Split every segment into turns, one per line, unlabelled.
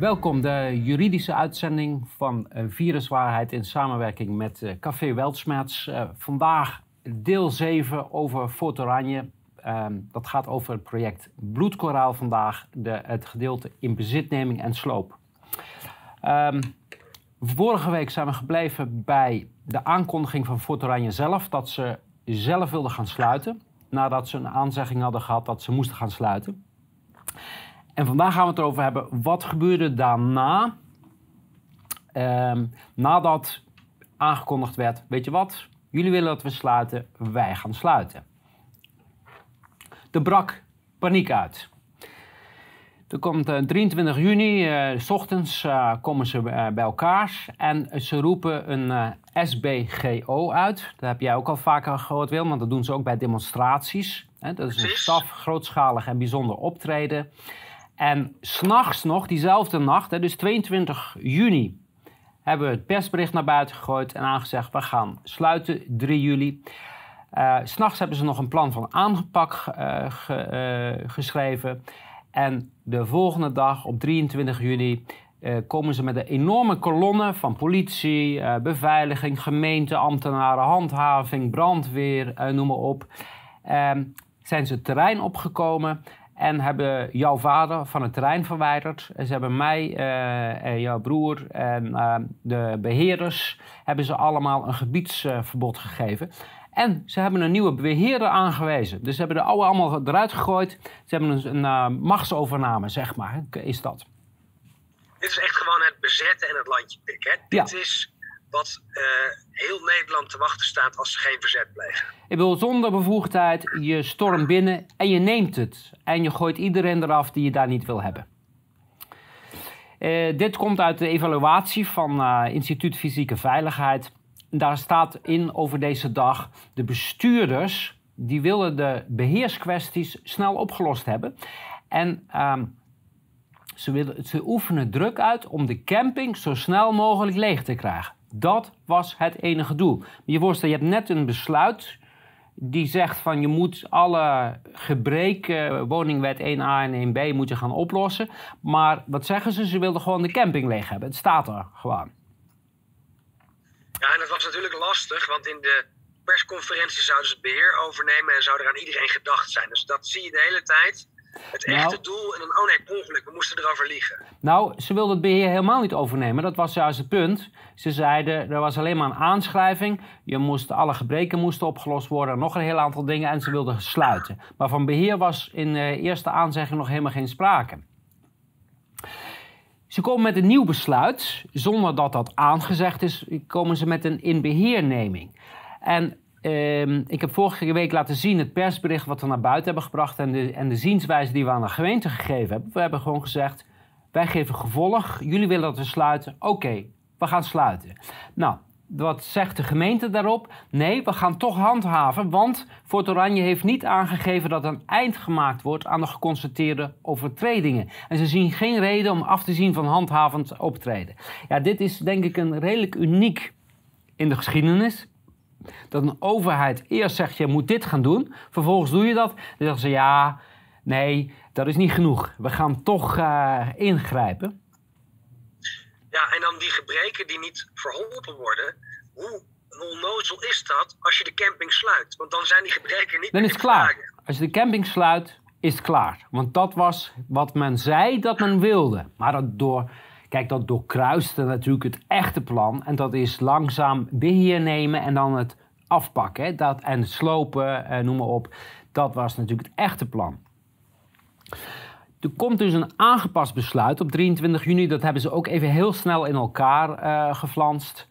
Welkom, de juridische uitzending van eh, Viruswaarheid in samenwerking met eh, Café Weltsmerts. Uh, vandaag deel 7 over Fort Oranje. Ehm, dat gaat over het project Bloedkoraal vandaag, de, het gedeelte in bezitneming en sloop. Um, vorige week zijn we gebleven bij de aankondiging van Fort Oranje zelf dat ze zelf wilden gaan sluiten. Nadat ze een aanzegging hadden gehad dat ze moesten gaan sluiten. En vandaag gaan we het erover hebben, wat gebeurde daarna? Um, nadat aangekondigd werd, weet je wat, jullie willen dat we sluiten, wij gaan sluiten. Er brak paniek uit. Er komt uh, 23 juni, uh, s ochtends uh, komen ze bij elkaar en ze roepen een SBGO uit. Dat heb jij ook al vaker gehoord, Wil, want dat doen ze ook bij demonstraties. Hè? Dat is een staf, grootschalig en bijzonder optreden. En s'nachts nog, diezelfde nacht, hè, dus 22 juni, hebben we het persbericht naar buiten gegooid en aangezegd: we gaan sluiten 3 juli. Uh, S'nachts hebben ze nog een plan van aanpak uh, ge, uh, geschreven. En de volgende dag, op 23 juni, komen ze met een enorme kolonne van politie, beveiliging, gemeente, ambtenaren, handhaving, brandweer, noem maar op. zijn ze het terrein opgekomen en hebben jouw vader van het terrein verwijderd. Ze hebben mij uh, en jouw broer en uh, de beheerders... hebben ze allemaal een gebiedsverbod gegeven. En ze hebben een nieuwe beheerder aangewezen. Dus ze hebben de oude allemaal eruit gegooid. Ze hebben een, een uh, machtsovername, zeg maar, is dat.
Dit is echt gewoon het bezetten en het landje pikken. Dit ja. is wat uh, heel Nederland te wachten staat als ze geen verzet plegen.
Ik wil zonder bevoegdheid, je stormt binnen en je neemt het. En je gooit iedereen eraf die je daar niet wil hebben. Uh, dit komt uit de evaluatie van uh, Instituut Fysieke Veiligheid. Daar staat in over deze dag de bestuurders die willen de beheerskwesties snel opgelost hebben. En uh, ze, willen, ze oefenen druk uit om de camping zo snel mogelijk leeg te krijgen. Dat was het enige doel. Je voorstel, je hebt net een besluit die zegt van je moet alle gebreken, woningwet 1a en 1b, moet je gaan oplossen. Maar wat zeggen ze? Ze wilden gewoon de camping leeg hebben. Het staat er gewoon.
Ja, en dat was natuurlijk lastig, want in de persconferentie zouden ze het beheer overnemen en zou er aan iedereen gedacht zijn. Dus dat zie je de hele tijd. Het echte nou, doel en dan, oh nee, ongeluk, we moesten erover liegen.
Nou, ze wilden het beheer helemaal niet overnemen. Dat was juist het punt. Ze zeiden, er was alleen maar een aanschrijving. Je moest, alle gebreken moesten opgelost worden. Nog een heel aantal dingen. En ze wilden sluiten. Maar van beheer was in de eerste aanzegging nog helemaal geen sprake. Ze komen met een nieuw besluit. Zonder dat dat aangezegd is, komen ze met een inbeheerneming. En Um, ik heb vorige week laten zien het persbericht wat we naar buiten hebben gebracht en de, en de zienswijze die we aan de gemeente gegeven hebben. We hebben gewoon gezegd, wij geven gevolg, jullie willen dat we sluiten, oké, we gaan sluiten. Nou, wat zegt de gemeente daarop? Nee, we gaan toch handhaven, want Fort Oranje heeft niet aangegeven dat een eind gemaakt wordt aan de geconstateerde overtredingen. En ze zien geen reden om af te zien van handhavend optreden. Ja, dit is denk ik een redelijk uniek in de geschiedenis dat een overheid eerst zegt, je moet dit gaan doen. Vervolgens doe je dat. Dan zeggen ze, ja, nee, dat is niet genoeg. We gaan toch uh, ingrijpen.
Ja, en dan die gebreken die niet verholpen worden. Hoe onnozel is dat als je de camping sluit? Want dan zijn die gebreken niet
Dan is het klaar. Als je de camping sluit, is het klaar. Want dat was wat men zei dat men wilde. Maar dat door Kijk, dat doorkruiste natuurlijk het echte plan. En dat is langzaam beheer nemen en dan het afpakken. Dat, en slopen, eh, noem maar op. Dat was natuurlijk het echte plan. Er komt dus een aangepast besluit op 23 juni. Dat hebben ze ook even heel snel in elkaar uh, geflanst.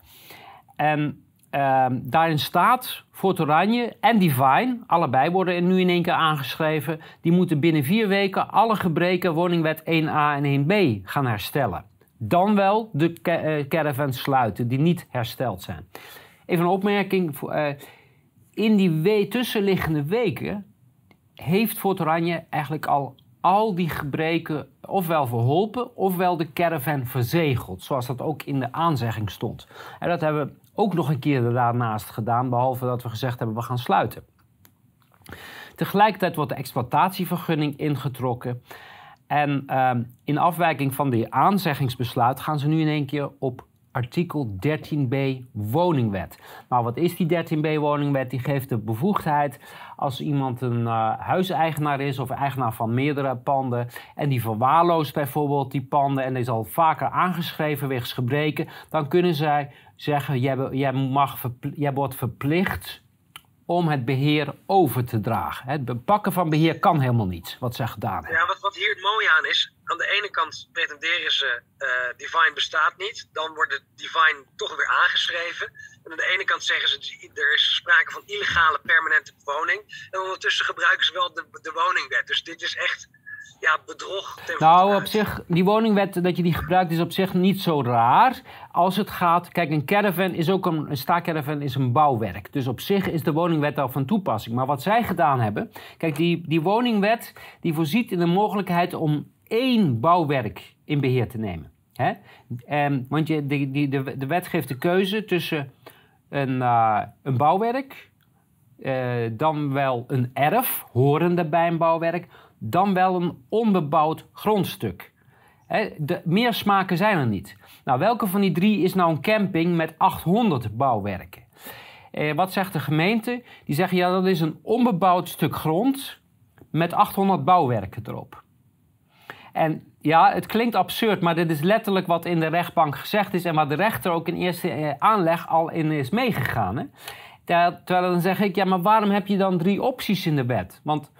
En uh, daarin staat Fort Oranje en Divine, allebei worden nu in één keer aangeschreven. Die moeten binnen vier weken alle gebreken woningwet 1a en 1b gaan herstellen. Dan wel de eh, caravans sluiten die niet hersteld zijn. Even een opmerking. Eh, in die tussenliggende weken heeft Fort Oranje eigenlijk al al die gebreken ofwel verholpen ofwel de caravan verzegeld. Zoals dat ook in de aanzegging stond. En dat hebben we ook nog een keer daarnaast gedaan, behalve dat we gezegd hebben we gaan sluiten. Tegelijkertijd wordt de exploitatievergunning ingetrokken. En ehm, in afwijking van die aanzeggingsbesluit gaan ze nu in één keer op artikel 13b woningwet. Nou, wat is die 13b woningwet? Die geeft de bevoegdheid als iemand een uh, huiseigenaar is of eigenaar van meerdere panden en die verwaarloost bijvoorbeeld die panden en is al vaker aangeschreven wegens gebreken, dan kunnen zij zeggen: jij, mag jij wordt verplicht om het beheer over te dragen. Het bepakken van beheer kan helemaal niet, wat ze gedaan hebben.
Ja, wat, wat hier het mooie aan is, aan de ene kant pretenderen ze uh, Divine bestaat niet, dan wordt Divine toch weer aangeschreven. En aan de ene kant zeggen ze, er is sprake van illegale permanente bewoning. En ondertussen gebruiken ze wel de, de woningwet. Dus dit is echt ja, bedrog.
Nou, op zich, die woningwet dat je die gebruikt is op zich niet zo raar. Als het gaat, kijk, een caravan is ook een, een staakcaravan is een bouwwerk. Dus op zich is de woningwet al van toepassing. Maar wat zij gedaan hebben, kijk, die, die woningwet die voorziet in de mogelijkheid om één bouwwerk in beheer te nemen. Hè? Um, want je, die, die, de, de wet geeft de keuze tussen een, uh, een bouwwerk, uh, dan wel een erf, horende bij een bouwwerk, dan wel een onbebouwd grondstuk. de, meer smaken zijn er niet. Nou, welke van die drie is nou een camping met 800 bouwwerken? Eh, wat zegt de gemeente? Die zeggen ja, dat is een onbebouwd stuk grond met 800 bouwwerken erop. En ja, het klinkt absurd, maar dit is letterlijk wat in de rechtbank gezegd is en waar de rechter ook in eerste eh, aanleg al in is meegegaan. Hè? Terwijl dan zeg ik, ja, maar waarom heb je dan drie opties in de wet? Want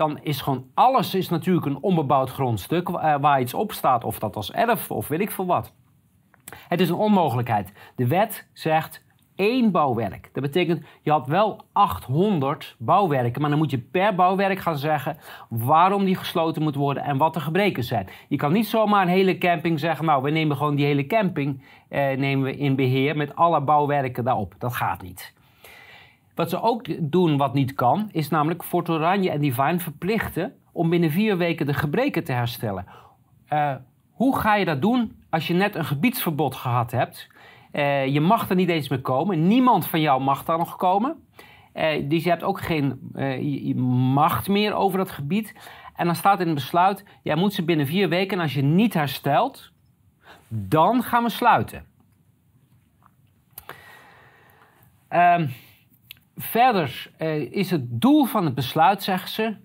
dan is gewoon alles is natuurlijk een onbebouwd grondstuk eh, waar iets op staat, of dat als erf of weet ik veel wat. Het is een onmogelijkheid. De wet zegt één bouwwerk. Dat betekent, je had wel 800 bouwwerken, maar dan moet je per bouwwerk gaan zeggen waarom die gesloten moet worden en wat de gebreken zijn. Je kan niet zomaar een hele camping zeggen, nou, we nemen gewoon die hele camping eh, nemen we in beheer met alle bouwwerken daarop. Dat gaat niet. Wat ze ook doen wat niet kan, is namelijk Fort Oranje en Divine verplichten om binnen vier weken de gebreken te herstellen. Uh, hoe ga je dat doen als je net een gebiedsverbod gehad hebt? Uh, je mag er niet eens meer komen. Niemand van jou mag daar nog komen. Uh, dus je hebt ook geen macht meer over dat gebied. En dan staat in het besluit: jij moet ze binnen vier weken, en als je niet herstelt, dan gaan we sluiten. Uh, Verder eh, is het doel van het besluit, zeggen ze,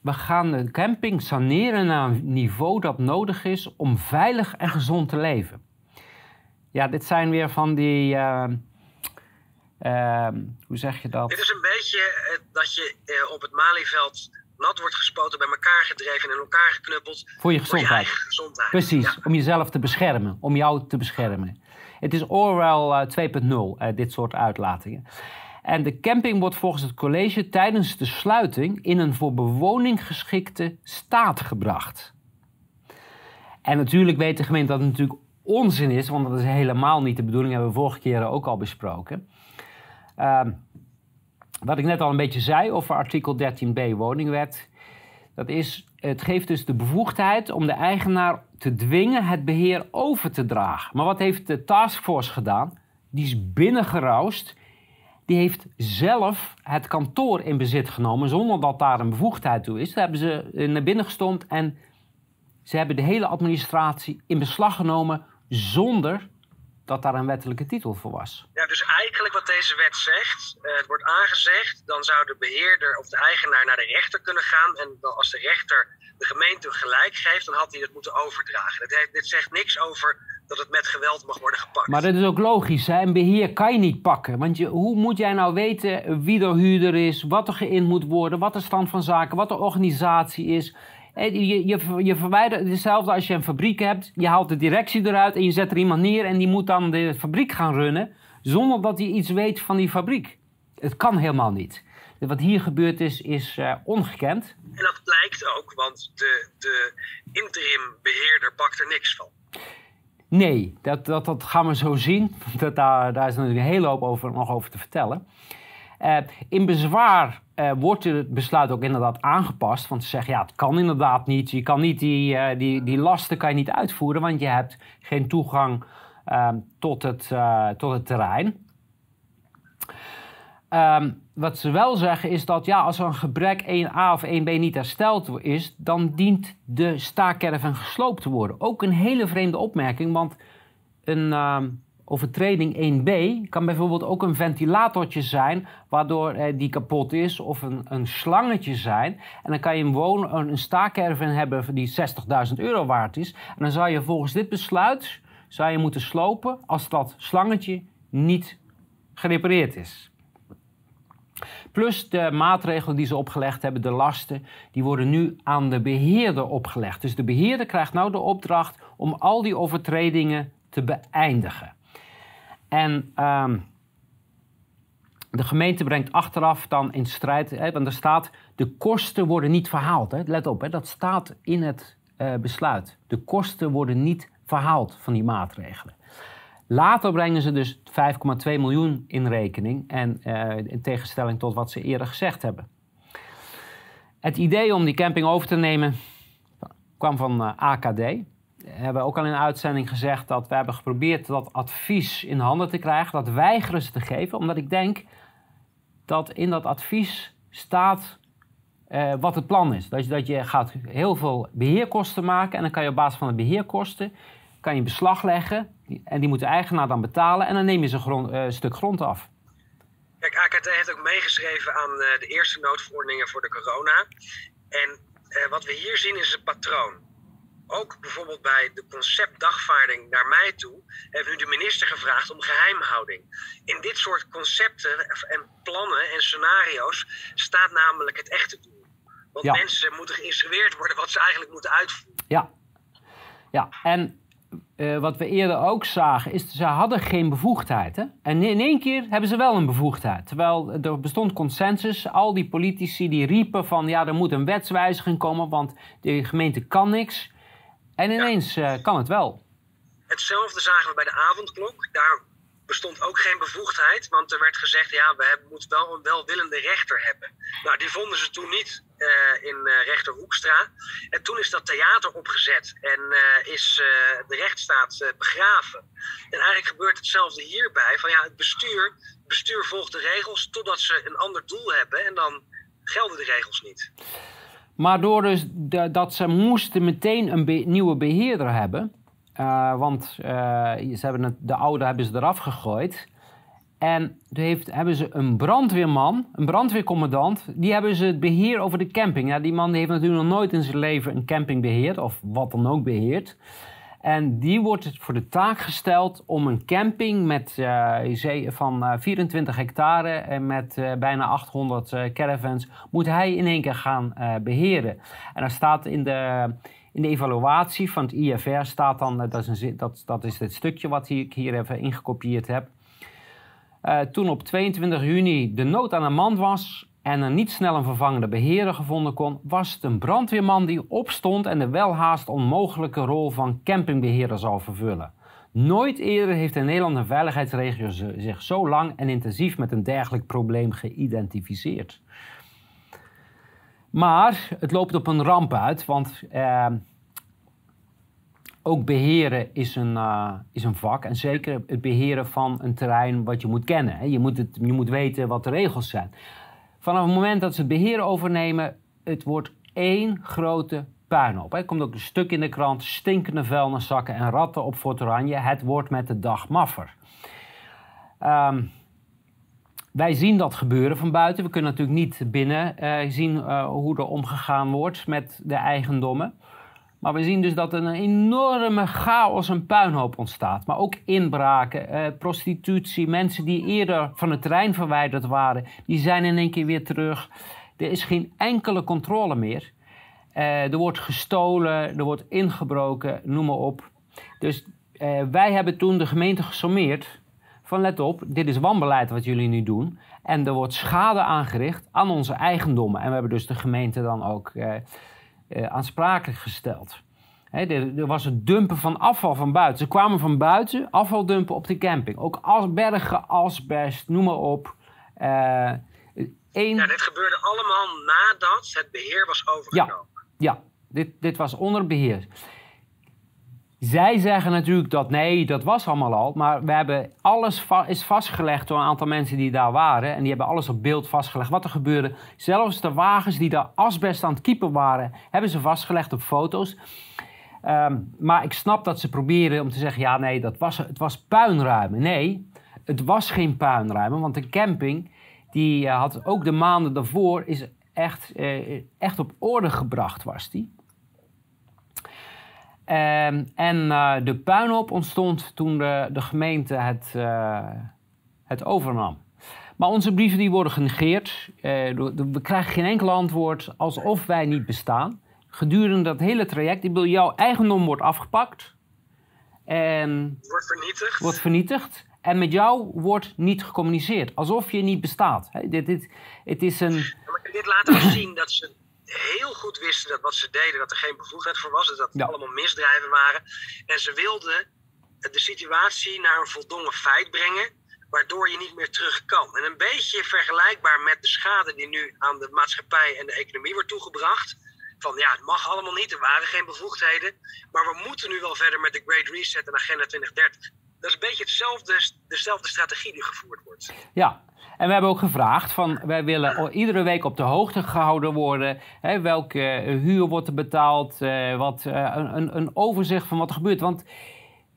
we gaan de camping saneren naar een niveau dat nodig is om veilig en gezond te leven. Ja, dit zijn weer van die. Uh, uh, hoe zeg je dat?
Dit is een beetje eh, dat je op het Malieveld nat wordt gespoten, bij elkaar gedreven en in elkaar geknuppeld.
Voor je gezondheid. Voor je gezondheid. Precies, om jezelf te beschermen, om jou te beschermen. Het is Orwell 2.0, dit soort uitlatingen. En de camping wordt volgens het college tijdens de sluiting in een voor bewoning geschikte staat gebracht. En natuurlijk weet de gemeente dat het natuurlijk onzin is, want dat is helemaal niet de bedoeling, hebben we vorige keren ook al besproken. Uh, wat ik net al een beetje zei over artikel 13b woningwet, dat is, het geeft dus de bevoegdheid om de eigenaar te dwingen het beheer over te dragen. Maar wat heeft de taskforce gedaan? Die is binnengeroust die heeft zelf het kantoor in bezit genomen zonder dat daar een bevoegdheid toe is. Daar hebben ze eh, naar binnen gestompt en ze hebben de hele administratie in beslag genomen zonder dat daar een wettelijke titel voor was.
Ja, dus eigenlijk wat deze wet zegt, uh, het wordt aangezegd, dan zou de beheerder of de eigenaar naar de rechter kunnen gaan. En als de rechter de gemeente gelijk geeft, dan had hij het moeten overdragen. Dit, dit zegt niks over dat het met geweld mag worden gepakt.
Maar dat is ook logisch. Hè? Een beheer kan je niet pakken. Want je, hoe moet jij nou weten wie de huurder is, wat er geïnd moet worden, wat de stand van zaken, wat de organisatie is. Je, je, je verwijdert hetzelfde als je een fabriek hebt. Je haalt de directie eruit en je zet er iemand neer en die moet dan de fabriek gaan runnen. Zonder dat hij iets weet van die fabriek. Het kan helemaal niet. Wat hier gebeurd is, is uh, ongekend.
En dat blijkt ook, want de, de interim beheerder pakt er niks van.
Nee, dat, dat, dat gaan we zo zien. Dat, daar, daar is natuurlijk een hele hoop over, nog over te vertellen. Uh, in bezwaar uh, wordt het besluit ook inderdaad aangepast. Want ze zeggen, ja, het kan inderdaad niet. Je kan niet die, uh, die, die lasten kan je niet uitvoeren, want je hebt geen toegang ehm, tot, het, tot het terrein. Um, wat ze wel zeggen is dat ja, als er een gebrek 1A of 1B niet hersteld is, dan dient de staakerven gesloopt te worden. Ook een hele vreemde opmerking, want een uh, overtreding 1B kan bijvoorbeeld ook een ventilatortje zijn waardoor eh, die kapot is, of een, een slangetje zijn. En dan kan je een, woon, een staakerven hebben die 60.000 euro waard is. En dan zou je volgens dit besluit zou je moeten slopen als dat slangetje niet gerepareerd is. Plus de maatregelen die ze opgelegd hebben, de lasten, die worden nu aan de beheerder opgelegd. Dus de beheerder krijgt nou de opdracht om al die overtredingen te beëindigen. En uh, de gemeente brengt achteraf dan in strijd, hè, want er staat, de kosten worden niet verhaald. Hè. Let op, hè, dat staat in het uh, besluit. De kosten worden niet verhaald van die maatregelen. Later brengen ze dus 5,2 miljoen in rekening. En uh, in tegenstelling tot wat ze eerder gezegd hebben. Het idee om die camping over te nemen kwam van uh, AKD. We hebben ook al in een uitzending gezegd dat we hebben geprobeerd dat advies in handen te krijgen. Dat weigeren ze te geven, omdat ik denk dat in dat advies staat uh, wat het plan is. Dat je, dat je gaat heel veel beheerkosten maken en dan kan je op basis van de beheerkosten kan je beslag leggen en die moet de eigenaar dan betalen en dan neem je ze uh, stuk grond af.
Kijk, AKT heeft ook meegeschreven aan uh, de eerste noodverordeningen voor de corona. En uh, wat we hier zien is een patroon. Ook bijvoorbeeld bij de conceptdagvaarding naar mij toe heeft nu de minister gevraagd om geheimhouding. In dit soort concepten en plannen en scenario's staat namelijk het echte doel. Want ja. mensen moeten geïnstrueerd worden wat ze eigenlijk moeten uitvoeren.
Ja, ja. en uh, wat we eerder ook zagen, is ze hadden geen bevoegdheid. Hè? En in één keer hebben ze wel een bevoegdheid. Terwijl er bestond consensus. Al die politici die riepen van ja, er moet een wetswijziging komen, want de gemeente kan niks. En ineens ja. uh, kan het wel.
Hetzelfde zagen we bij de avondklok. Daar bestond ook geen bevoegdheid, want er werd gezegd, ja, we hebben, moeten wel een welwillende rechter hebben. Nou, die vonden ze toen niet uh, in uh, rechter Hoekstra. En toen is dat theater opgezet en uh, is de rechtsstaat begraven. En eigenlijk gebeurt hetzelfde hierbij, van ja, het bestuur, bestuur volgt de regels totdat ze een ander doel hebben en dan gelden de regels niet.
Maar door dus dat ze moesten meteen een nieuwe beheerder hebben, want ze hebben de oude hebben ze eraf gegooid. En toen heeft, hebben ze een brandweerman, een brandweercommandant, die hebben ze het beheer over de camping. Ja, die man heeft natuurlijk nog nooit in zijn leven een camping beheerd, of wat dan ook beheerd. En die wordt voor de taak gesteld om een camping met, uh, van 24 hectare en met bijna 800 caravans, moet hij in één keer gaan beheren. En er staat in de, in de evaluatie van het IFR staat dan, dat is, een, dat, dat is het stukje wat ik hier even ingekopieerd heb. Uh, toen op 22 juni de nood aan de man was en er niet snel een vervangende beheerder gevonden kon, was het een brandweerman die opstond en de welhaast onmogelijke rol van campingbeheerder zou vervullen. Nooit eerder heeft in Nederland een veiligheidsregio zich zo lang en intensief met een dergelijk probleem geïdentificeerd. Maar het loopt op een ramp uit, want uh, ook beheren is een, uh, is een vak. En zeker het beheren van een terrein wat je moet kennen. Hè. Je, moet het, je moet weten wat de regels zijn. Vanaf het moment dat ze het beheer overnemen, het wordt één grote puinhoop. Er komt ook een stuk in de krant, stinkende vuilniszakken en ratten op Fort Oranje. Het wordt met de dag maffer. Um, wij zien dat gebeuren van buiten. We kunnen natuurlijk niet binnen uh, zien uh, hoe er omgegaan wordt met de eigendommen. Maar we zien dus dat er een enorme chaos en puinhoop ontstaat. Maar ook inbraken, eh, prostitutie, mensen die eerder van het terrein verwijderd waren, die zijn in één keer weer terug. Er is geen enkele controle meer. Eh, er wordt gestolen, er wordt ingebroken, noem maar op. Dus eh, wij hebben toen de gemeente gesommeerd van let op, dit is wanbeleid wat jullie nu doen. En er wordt schade aangericht aan onze eigendommen. En we hebben dus de gemeente dan ook eh, aansprakelijk gesteld. er, er, was het dumpen van afval van buiten. Ze kwamen van buiten afval dumpen op de camping. Ook als bergen, asbest, noem maar op.
Uh, een... Ja, dit gebeurde allemaal nadat het beheer was overgenomen.
Ja, ja dit, dit was onder beheer. Zij zeggen natuurlijk dat nee, dat was allemaal al. Maar we hebben alles is vastgelegd door een aantal mensen die daar waren. En die hebben alles op beeld vastgelegd wat er gebeurde. Zelfs de wagens die daar asbest aan het kiepen waren, hebben ze vastgelegd op foto's. Ehm, maar ik snap dat ze proberen om te zeggen: ja, nee, dat was, het was puinruimen. Nee, het was geen puinruimen, want de camping die eh, had ook de maanden daarvoor is echt, eh, echt op orde gebracht was die. Ehm, en uh, de puinhoop ontstond toen de, de gemeente het, uh, het overnam. Maar onze brieven die worden genegeerd. Uh, we krijgen geen enkel antwoord alsof wij niet bestaan. Gedurende dat hele traject, ik bedoel, jouw eigendom wordt afgepakt. En
wordt vernietigd.
Wordt vernietigd. En met jou wordt niet gecommuniceerd. Alsof je niet bestaat. He, dit, dit, het is een...
dit laat ook zien dat ze heel goed wisten dat wat ze deden, dat er geen bevoegdheid voor was. Dat het allemaal misdrijven waren. En ze wilden de situatie naar een voldongen feit brengen, waardoor je niet meer terug kan. En een beetje vergelijkbaar met de schade die nu aan de maatschappij en de economie wordt toegebracht. Van ja, het mag allemaal niet, er waren geen bevoegdheden. Maar we moeten nu wel verder met de Great Reset en Agenda 2030. Dat is een beetje hetzelfde, dezelfde strategie die gevoerd wordt.
Ja, en we hebben ook gevraagd van wij willen iedere week op de hoogte gehouden worden. Hè, welke huur wordt er betaald? Uh, wat, uh, een, een overzicht van wat er gebeurt. Want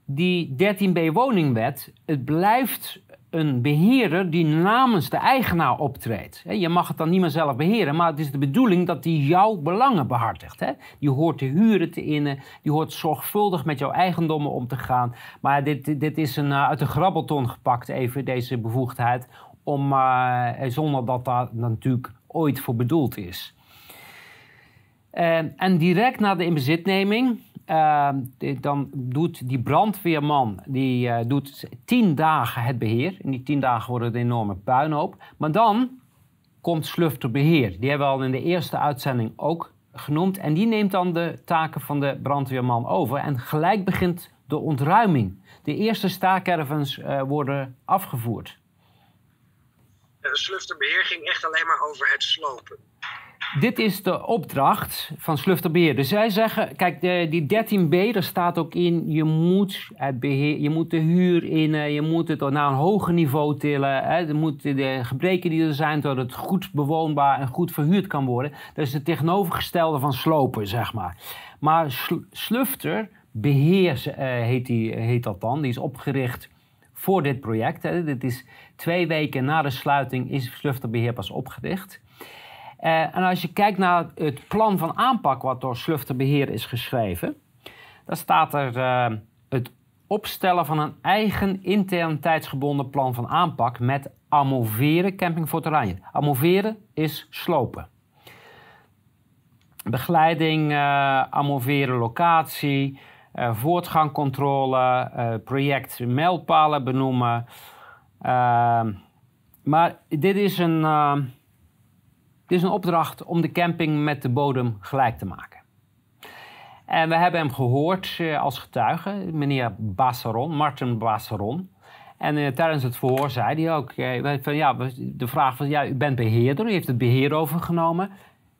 die 13b woningwet, het blijft een beheerder die namens de eigenaar optreedt. Je mag het dan niet meer zelf beheren, maar het is de bedoeling dat die jouw belangen behartigt. Die hoort de huren te innen, die hoort zorgvuldig met jouw eigendommen om te gaan. Maar dit, dit is een, eh, uit de grabbelton gepakt, even deze bevoegdheid, om, uh, zonder dat dat natuurlijk ooit voor bedoeld is. Uh, en direct na de inbezitneming, dan doet die brandweerman die, doet tien dagen het beheer. In die tien dagen wordt het een enorme puinhoop. Maar dan komt Slufter Beheer. Die hebben we al in de eerste uitzending ook genoemd. En die neemt dan de taken van de brandweerman over. En gelijk begint de ontruiming. De eerste staakervens worden afgevoerd.
Slufterbeheer ging echt alleen maar over het slopen.
Dit is de opdracht van Slufterbeheer. Dus zij zeggen, kijk, de, die 13b, daar staat ook in, je moet, het beheer, je moet de huur in, je moet het naar een hoger niveau tillen. Hè, moeten de gebreken die er zijn, zodat het goed bewoonbaar en goed verhuurd kan worden. Dat is het tegenovergestelde van slopen, zeg maar. Maar Slufter Beheer heet, die, heet dat dan. Die is opgericht voor dit project. Hè. Dit is twee weken na de sluiting is Slufterbeheer pas opgericht. Uh, en als je kijkt naar het plan van aanpak wat door Slufterbeheer is geschreven, dan staat er uh, het opstellen van een eigen intern tijdsgebonden plan van aanpak met amoveren camping voor terrein. Amoveren is slopen. Begeleiding, uh, amoveren locatie, voortgangcontrole, uh, project mijlpalen benoemen. Uh, maar dit is, een, dit is een opdracht om de camping met de bodem gelijk te maken. En we hebben hem gehoord als getuige, meneer Bassaron, Martin Bassaron. En tijdens het verhoor zei hij ook, van, ja, de vraag was, ja, u bent beheerder, u heeft het beheer overgenomen.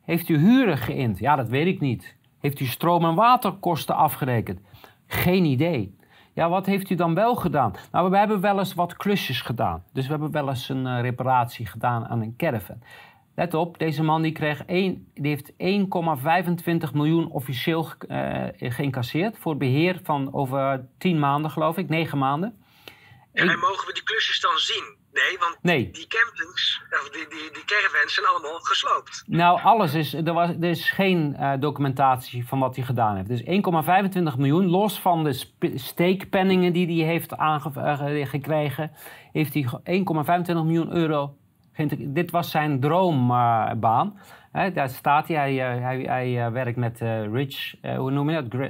Heeft u huren geïnd? Ja, dat weet ik niet. Heeft u stroom- en waterkosten afgerekend? Geen idee. Ja, wat heeft u dan wel gedaan? Nou, we hebben wel eens wat klusjes gedaan. Dus we hebben wel eens een uh, reparatie gedaan aan een caravan. Let op, deze man die kreeg 1, die heeft 1,25 miljoen officieel uh, geïncasseerd voor beheer van over 10 maanden, geloof ik, 9 maanden.
En, en mogen we die klusjes dan zien? Nee, want
nee.
die campings, of die, die, die caravans zijn allemaal gesloopt.
Nou, alles is. Er, was, er is geen uh, documentatie van wat hij gedaan heeft. Dus 1,25 miljoen, los van de steekpenningen die hij heeft uh, heeft hij 1,25 miljoen euro. Dit was zijn droombaan. Uh, daar staat hij. Hij, hij, hij werkt met Rich, hoe noem je dat?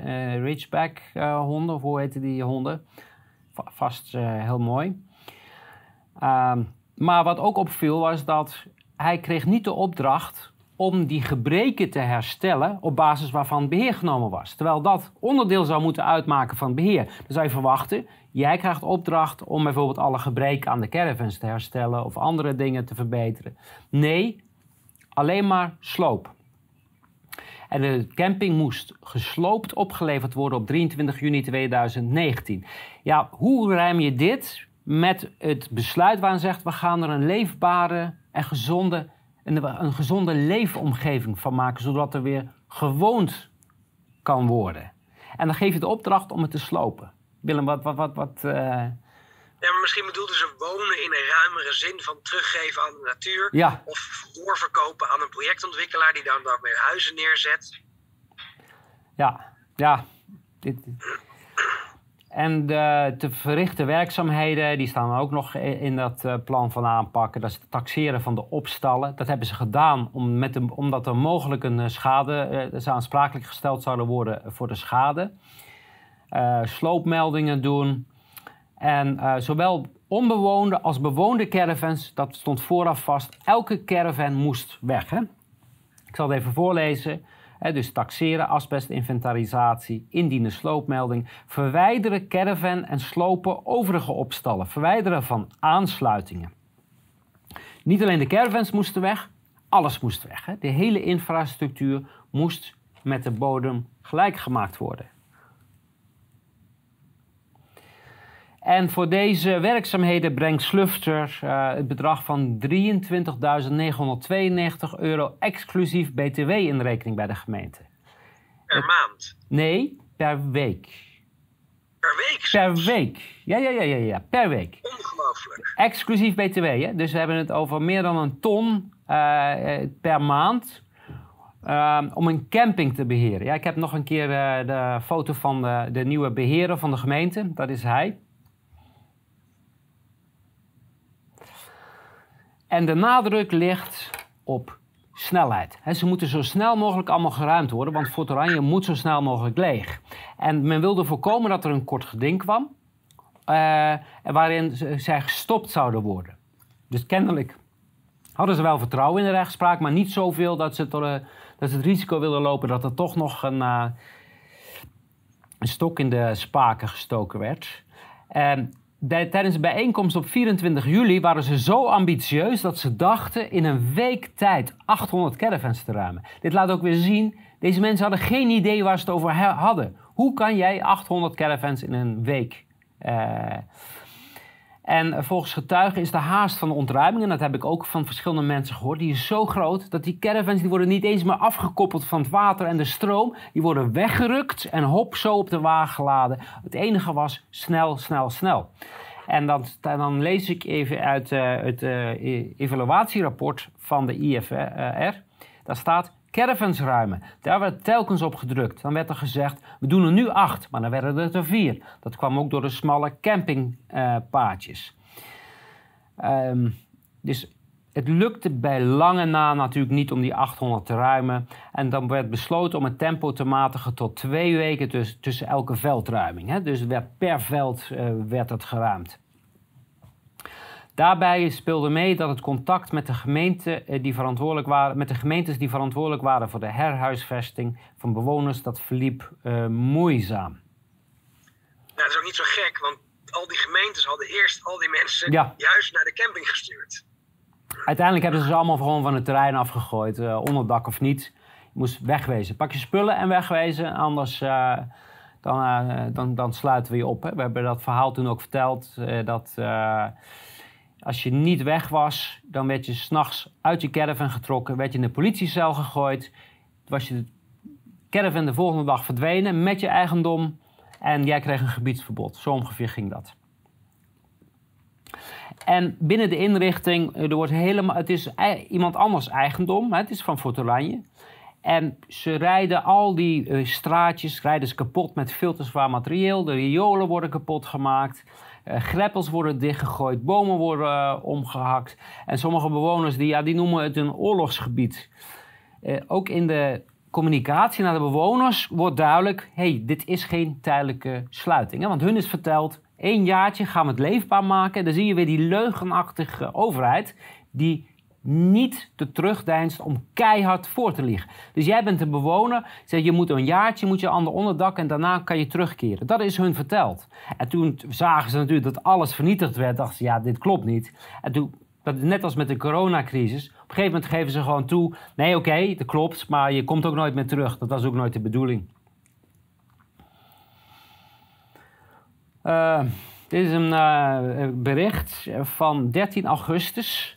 Richback honden, of hoe heet die honden? Va vast heel mooi. Uh, maar wat ook opviel was dat hij kreeg niet de opdracht om die gebreken te herstellen op basis waarvan beheer genomen was. Terwijl dat onderdeel zou moeten uitmaken van beheer. Dan zou je verwachten, jij krijgt opdracht om bijvoorbeeld alle gebreken aan de caravans te herstellen of andere dingen te verbeteren. Nee, alleen maar sloop. En de camping moest gesloopt opgeleverd worden op 23 juni 2019. Ja, hoe ruim je dit met het besluit waarin zegt... we gaan er een leefbare en gezonde, een, een gezonde leefomgeving van maken... zodat er weer gewoond kan worden. En dan geef je de opdracht om het te slopen. Willem, wat... wat, wat, wat uh...
Ja, maar misschien bedoelden ze wonen in een ruimere zin van teruggeven aan de natuur.
Ja.
Of doorverkopen aan een projectontwikkelaar die dan daarmee huizen neerzet.
Ja, ja. Dit... En de te verrichten werkzaamheden, die staan ook nog in dat eh, plan van aanpakken. Dat is het taxeren van de opstallen. Dat hebben ze gedaan om met omdat er mogelijk een eh, schade, uh, ze aansprakelijk gesteld zouden worden voor de schade. Sloopmeldingen doen. En zowel onbewoonde als bewoonde caravans, dat stond vooraf vast. Elke caravan moest weg. Hè? Ik zal het even voorlezen dus taxeren, asbestinventarisatie, indienen sloopmelding, verwijderen caravan en slopen overige opstallen, verwijderen van aansluitingen. Niet alleen de caravans moesten weg, alles moest weg. De hele infrastructuur moest met de bodem gelijk gemaakt worden. En voor deze werkzaamheden brengt Slufter uh, het bedrag van 23.992 euro exclusief BTW in rekening bij de gemeente.
Per maand?
Nee, per week.
Per week?
Per week. Ja, ja, ja, ja, ja, per week.
Ongelooflijk.
Exclusief BTW, hè? Dus we hebben het over meer dan een ton uh, per maand. Om een camping te beheren. Ja, ik heb nog een keer uh, de foto van de, de nieuwe beheerder van de gemeente. Dat is hij. En de nadruk ligt op snelheid. ze moeten zo snel mogelijk allemaal geruimd worden, want Fort Oranje moet zo snel mogelijk leeg. En men wilde voorkomen dat er een kort geding kwam, uh, waarin zij gestopt zouden worden. Dus kennelijk hadden ze wel vertrouwen in de rechtspraak, maar niet zoveel dat ze, uh, dat ze het risico wilden lopen dat er toch nog een, uh, een stok in de spaken gestoken werd. Tijdens de bijeenkomst op 24 juli waren ze zo ambitieus dat ze dachten in een week tijd 800 caravans te ruimen. Dit laat ook weer zien, deze mensen hadden geen idee waar ze het over hadden. Hoe kan jij 800 caravans in een week? Uh, en volgens getuigen is de haast van de ontruiming, en dat heb ik ook van verschillende mensen gehoord, die is zo groot dat die caravans die worden niet eens meer afgekoppeld van het water en de stroom. Die worden weggerukt en hop zo op de wagen geladen. Het enige was snel, snel, snel. En dan, dan lees ik even uit uh, het uh, evaluatierapport van de IFR. Daar staat caravans ruimen. Daar werd telkens op gedrukt. Dan werd er gezegd, we doen er nu acht, maar dan werden het er vier. Dat kwam ook door de smalle campingpaadjes. Um, dus het lukte bij lange na natuurlijk niet om die 800 te ruimen. En dan werd besloten om het tempo te matigen tot twee weken tussen, tussen elke veldruiming. Hè? Dus werd per veld uh, werd het geruimd. Daarbij speelde mee dat het contact met de, gemeente, eh, die verantwoordelijk waren, met de gemeentes die verantwoordelijk waren voor de herhuisvesting van bewoners, dat verliep uh, moeizaam.
Nou, dat is ook niet zo gek, want al die gemeentes hadden eerst al die mensen juist naar de camping gestuurd.
Uiteindelijk hebben ze ze allemaal gewoon van het terrein afgegooid, uh, onderdak of niet. Je moest wegwezen. Pak je spullen en wegwezen, anders uh, dan, dan, dan sluiten we je op. Hè. We hebben dat verhaal toen ook verteld, dat als je niet weg was, dan werd je s'nachts uit je caravan getrokken, werd je in de politiecel gegooid. Was je de caravan de volgende dag verdwenen met je eigendom en jij kreeg een gebiedsverbod. Zo ongeveer ging dat. En binnen de inrichting, eh, er wordt helemaal, het is iemand anders eigendom, het is van Fort Oranje. En ze rijden al die uh, straatjes rijden kapot met veel te zwaar materieel. De riolen worden kapot gemaakt. Uh, greppels worden dichtgegooid, bomen worden uh, omgehakt. En sommige bewoners die, ja, die noemen het een oorlogsgebied. Uh, ook in de communicatie naar de bewoners wordt duidelijk... hey, dit is geen tijdelijke sluiting. Want hun is verteld, één jaartje gaan we het leefbaar maken. Dan zie je weer die leugenachtige overheid... die niet te terugdeinst om keihard voor te liggen. Dus jij bent een bewoner, zeg, je moet een jaartje, moet je ander onderdak en daarna kan je terugkeren. Dat is hun verteld. En toen zagen ze natuurlijk dat alles vernietigd werd, dachten ze, ja, dit klopt niet. En toen Dat net als met de coronacrisis. Op een gegeven moment geven ze gewoon toe: nee, oké, dat klopt, maar je komt ook nooit meer terug. Dat was ook nooit de bedoeling. Uh, dit is een uh, bericht van 13 augustus.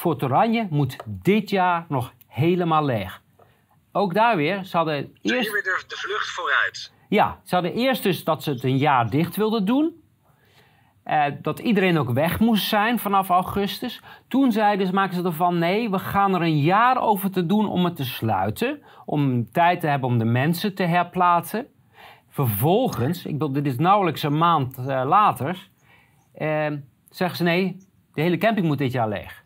Fort Oranje moet dit jaar nog helemaal leeg. Ook daar weer, ze hadden eerst...
Weer de, de vlucht vooruit.
Ja, ze hadden eerst dus dat ze het een jaar dicht wilden doen. Uh, dat iedereen ook weg moest zijn vanaf augustus. Toen zeiden ze, maken ze ervan, nee, we gaan er een jaar over te doen om het te sluiten. Om tijd te hebben om de mensen te herplaatsen. Vervolgens, ik bedoel, dit is nauwelijks een maand uh, later, uh, zeggen ze nee, de hele camping moet dit jaar leeg.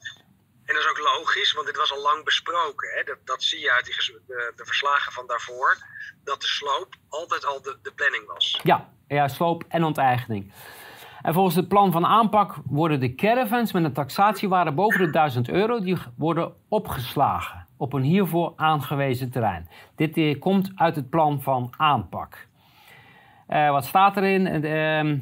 En dat is ook logisch, want dit was al lang besproken. Hè? Dat, dat zie je uit die, de, verslagen van daarvoor. Dat de sloop altijd al de, de planning was.
Ja, ja, sloop en onteigening. En volgens het plan van aanpak worden de caravans met een taxatiewaarde boven de 1000 euro... die worden opgeslagen op een hiervoor aangewezen terrein. Dit eh, komt uit het plan van aanpak. Uh, wat staat erin? Uh,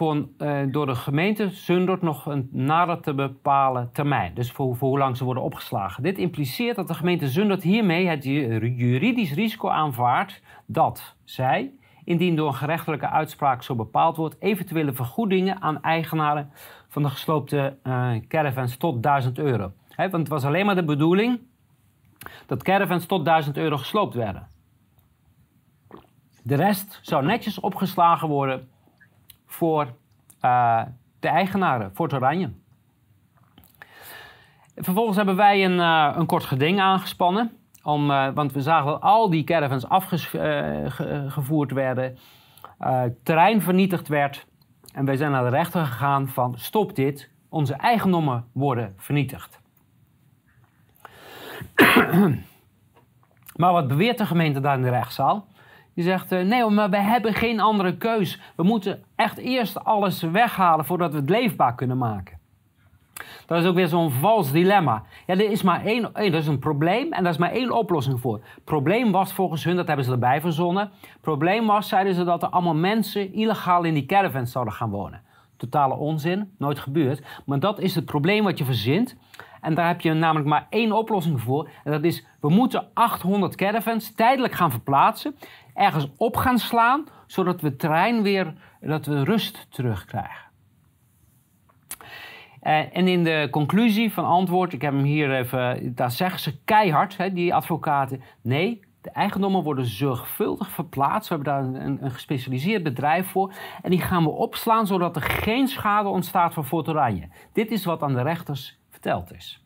uh, door de gemeente Zundert nog een nader te bepalen termijn. Dus voor, hoe lang ze worden opgeslagen. Dit impliceert dat de gemeente Zundert hiermee het juridisch risico aanvaardt dat zij, indien door een gerechtelijke uitspraak zo bepaald wordt, eventuele vergoedingen aan eigenaren van de gesloopte uh, caravans tot 1000 euro. Want het was alleen maar de bedoeling dat caravans tot 1000 euro gesloopt werden. De rest zou netjes opgeslagen worden voor uh, de eigenaren, voor het Oranje. Vervolgens hebben wij een, uh, een kort geding aangespannen. Om, uh, want we zagen dat al die caravans afgevoerd werden, terrein vernietigd werd. En wij zijn naar de rechter gegaan van stop dit, onze eigendommen worden vernietigd. maar wat beweert de gemeente daar in de rechtszaal? Die zegt, uh, nee, maar we hebben geen andere keus. We moeten echt eerst alles weghalen voordat we het leefbaar kunnen maken. Dat is ook weer zo'n vals dilemma. Ja, er is maar één, dat is een probleem en daar is maar één oplossing voor. Probleem was volgens hun, dat hebben ze erbij verzonnen. Probleem was, zeiden ze, dat er allemaal mensen illegaal in die caravans zouden gaan wonen. Totale onzin, nooit gebeurd. Maar dat is het probleem wat je verzint. En daar heb je namelijk maar één oplossing voor. En dat is, we moeten 800 caravans tijdelijk gaan verplaatsen ergens op gaan slaan, zodat we terrein weer, dat we rust terugkrijgen. Uh, en in de conclusie van antwoord, ik heb hem hier even, daar zeggen ze keihard, die advocaten, nee, de eigendommen worden zorgvuldig verplaatst. We hebben daar een, een, gespecialiseerd bedrijf voor. En die gaan we opslaan zodat er geen schade ontstaat voor Fort Oranje. Dit is wat aan de rechters is.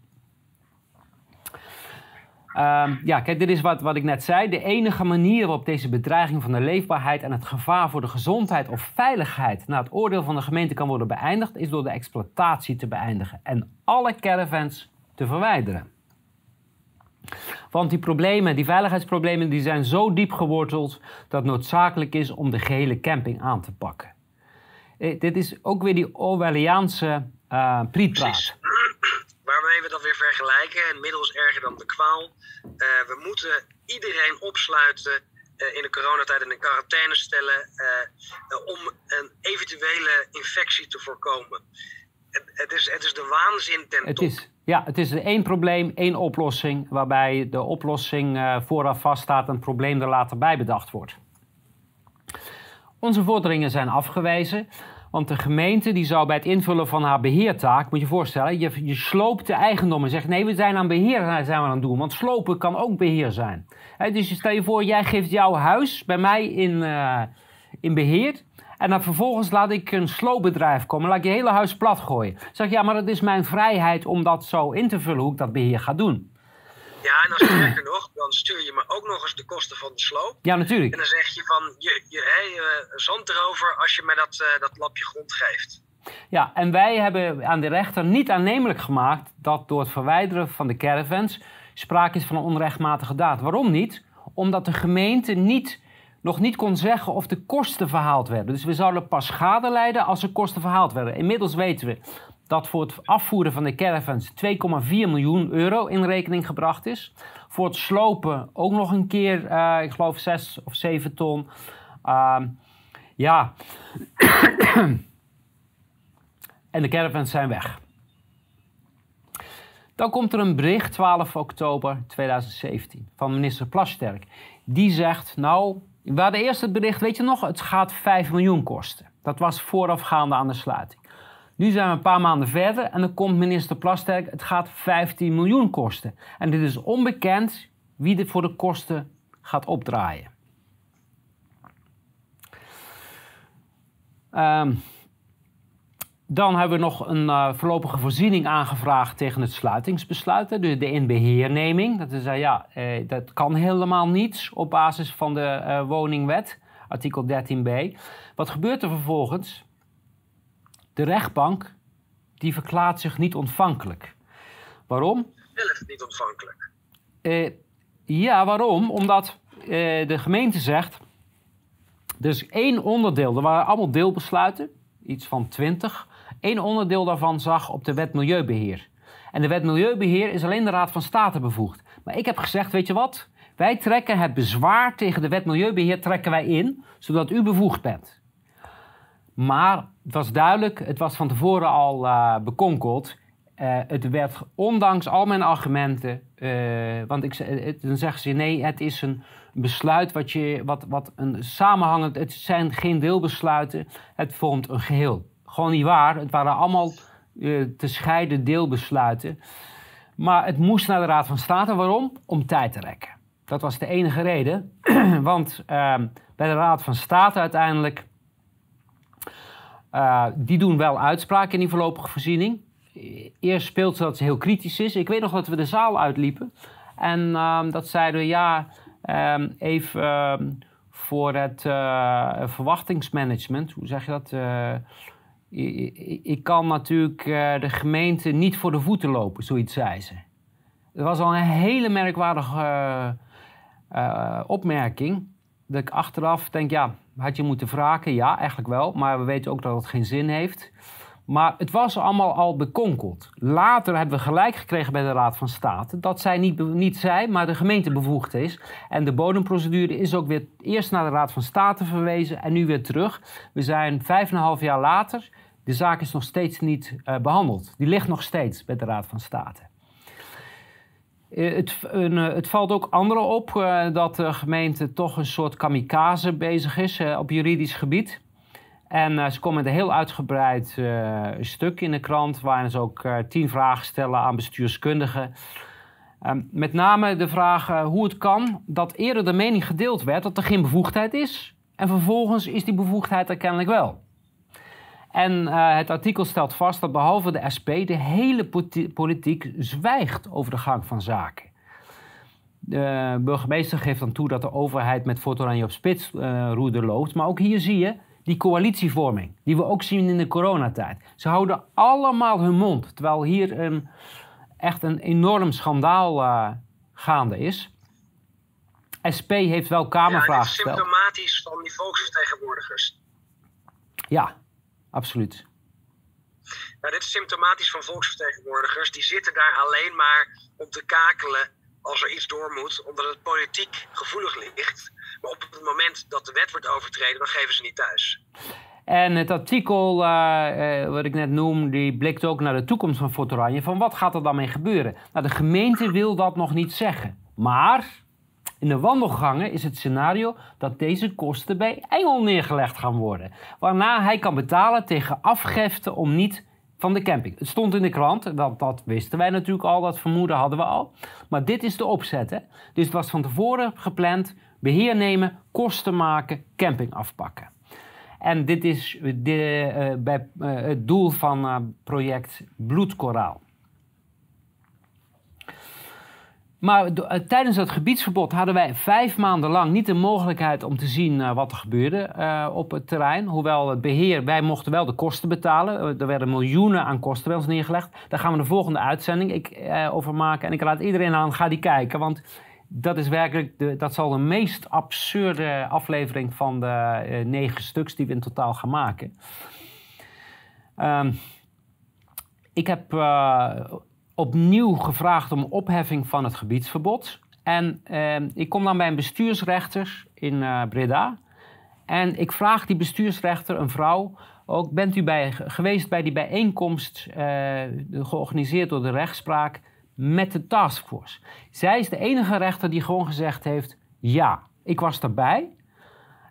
Um, ja, kijk, dit is wat, wat ik net zei. De enige manier waarop deze bedreiging van de leefbaarheid en het gevaar voor de gezondheid of veiligheid naar het oordeel van de gemeente kan worden beëindigd, is door de exploitatie te beëindigen en alle caravans te verwijderen. Want die problemen, die veiligheidsproblemen, die zijn zo diep geworteld dat het noodzakelijk is om de gehele camping aan te pakken. Eh, dit is ook weer die Orwelliaanse uh,
waarmee we dat weer vergelijken. En middels erger dan de kwaal. Uh, we moeten iedereen opsluiten uh, in de coronatijd in een quarantaine stellen. Uh, om een eventuele infectie te voorkomen. Het, het, is, het is de waanzin ten
het top. Is, ja, het is één probleem, één oplossing. Waarbij de oplossing vooraf vaststaat en het probleem er later bij bedacht wordt. Onze vorderingen zijn afgewezen. Want de gemeente die zou bij het invullen van haar beheertaak, moet je voorstellen, je, sloopt de eigendom en zegt nee, we zijn aan beheer zijn we aan het doen. Want slopen kan ook beheer zijn. He, dus stel je voor, jij geeft jouw huis bij mij in, uh, in beheer. En dan vervolgens laat ik een sloopbedrijf komen. Laat ik je hele huis plat gooien. Zeg ja, maar het is mijn vrijheid om dat zo in te vullen hoe ik dat beheer ga doen.
Ja, en als sterker nog, dan stuur je me ook nog eens de kosten van de sloop.
Ja, natuurlijk.
En dan zeg je van, je, je, hey, uh, zand erover als je mij dat, uh, dat lapje grond geeft.
Ja, en wij hebben aan de rechter niet aannemelijk gemaakt dat door het verwijderen van de caravans sprake is van een onrechtmatige daad. Waarom niet? Omdat de gemeente niet, nog niet kon zeggen of de kosten verhaald werden. Dus we zouden pas schade leiden als de kosten verhaald werden. Inmiddels weten we dat voor het afvoeren van de caravans 2,4 miljoen euro in rekening gebracht is. Voor het slopen ook nog een keer, uh, ik geloof 6 of 7 ton. Uh, ja. En de caravans zijn weg. Dan komt er een bericht, 12 oktober 2017, van minister Plasterk. Die zegt, nou, we hadden eerst het bericht, weet je nog, het gaat 5 miljoen kosten. Dat was voorafgaande aan de sluiting. Nu zijn we een paar maanden verder en dan komt minister Plasterk, het gaat 15 miljoen kosten. En dit is onbekend wie dit voor de kosten gaat opdraaien. Um, dan hebben we nog een uh, voorlopige voorziening aangevraagd tegen het sluitingsbesluit. Dus de inbeheerneming. Dat is, uh, ja, uh, dat kan helemaal niet op basis van de woningwet, artikel 13b. Wat gebeurt er vervolgens? De rechtbank die verklaart zich niet ontvankelijk. Waarom?
Zelf niet ontvankelijk.
ja, waarom? Omdat de gemeente zegt... Er is één onderdeel, er waren allemaal deelbesluiten, iets van 20 Eén onderdeel daarvan zag op de wet Milieubeheer. En de wet Milieubeheer is alleen de Raad van State bevoegd. Maar ik heb gezegd, weet je wat? Wij trekken het bezwaar tegen de wet Milieubeheer trekken wij in, zodat u bevoegd bent. Maar het was duidelijk, het was van tevoren al uh, bekonkeld. Uh, het werd ondanks al mijn argumenten, uh, want ik, dan zeggen ze nee, het is een besluit wat, je, wat, wat een samenhangend, het zijn geen deelbesluiten, het vormt een geheel. Gewoon niet waar. Het waren allemaal te scheiden deelbesluiten. Maar het moest naar de Raad van State. Waarom? Om tijd te rekken. Dat was de enige reden. Want uh, bij de Raad van State uiteindelijk. Uh, die doen wel uitspraken in die voorlopige voorziening. Eerst speelt ze dat ze heel kritisch is. Ik weet nog dat we de zaal uitliepen. En uh, dat zeiden we ja, ehm, even ehm, voor het uh, verwachtingsmanagement. Hoe zeg je dat? ik kan natuurlijk eh, de gemeente niet voor de voeten lopen, zoiets zei ze. Dat was al een hele merkwaardige opmerking. Dat ik achteraf denk, ja, had je moeten vragen? Ja, eigenlijk wel. Maar we weten ook dat het geen zin heeft. Maar het was allemaal al bekonkeld. Later hebben we gelijk gekregen bij de Raad van State dat zij niet, niet zij, maar de gemeente bevoegd is. En de bodemprocedure is ook weer eerst naar de Raad van State verwezen en nu weer terug. We zijn vijf en een half jaar later de zaak is nog steeds niet uh, behandeld. Die ligt nog steeds bij de Raad van State. Uh, het, uh, het, valt ook anderen op dat de gemeente toch een soort kamikaze bezig is op juridisch gebied. En ze komen met een heel uitgebreid stuk in de krant, waarin ze ook tien vragen stellen aan bestuurskundigen. Ehm, met name de vraag hoe het kan dat eerder de mening gedeeld werd dat er geen bevoegdheid is. En vervolgens is die bevoegdheid er kennelijk wel. En uh, het artikel stelt vast dat behalve de SP de hele politiek zwijgt over de gang van zaken. De burgemeester geeft dan toe dat de overheid met Fort Oranje op spits uh, roeder loopt. Maar ook hier zie je die coalitievorming, die we ook zien in de coronatijd. Ze houden allemaal hun mond, terwijl hier een, echt een enorm schandaal uh, gaande is. SP heeft wel Kamervragen gesteld.
Ja, het is symptomatisch van die volksvertegenwoordigers.
Ja, absoluut.
Nou, dit is symptomatisch van volksvertegenwoordigers. Die zitten daar alleen maar om te kakelen als er iets door moet, omdat het politiek gevoelig ligt. Maar op het moment dat de wet wordt overtreden, dan geven ze niet thuis.
En het artikel uh, uh, wat ik net noem, die blikt ook naar de toekomst van Fort Oranje. Van wat gaat er dan mee gebeuren? Nou, de gemeente wil dat nog niet zeggen. Maar in de wandelgangen is het scenario dat deze kosten bij Engel neergelegd gaan worden. Waarna hij kan betalen tegen afgifte om niet van de camping. Het stond in de krant, dat, dat wisten wij natuurlijk al, dat vermoeden hadden we al. Maar dit is de opzet. Hè? Dus het was van tevoren gepland, beheer nemen, kosten maken, camping afpakken. En dit is de, uh, bij, uh, het doel van uh, project Bloedkoraal. Maar uh, tijdens dat gebiedsverbod hadden wij vijf maanden lang niet de mogelijkheid om te zien uh, wat er gebeurde uh, op het terrein. Hoewel het beheer, wij mochten wel de kosten betalen. er werden miljoenen aan kosten bij ons neergelegd. Daar gaan we de volgende uitzending ik, over maken. En ik raad iedereen aan, ga die kijken. Want dat is werkelijk, de, dat zal de meest absurde aflevering van de negen stuks die we in totaal gaan maken. Um, ik heb opnieuw gevraagd om opheffing van het gebiedsverbod. En eh, ik kom dan bij een bestuursrechter in uh, Breda. En ik vraag die bestuursrechter, een vrouw, ook bent u bij, geweest bij die bijeenkomst uh, georganiseerd door de rechtspraak met de taskforce? Zij is de enige rechter die gewoon gezegd heeft: ja, ik was daarbij.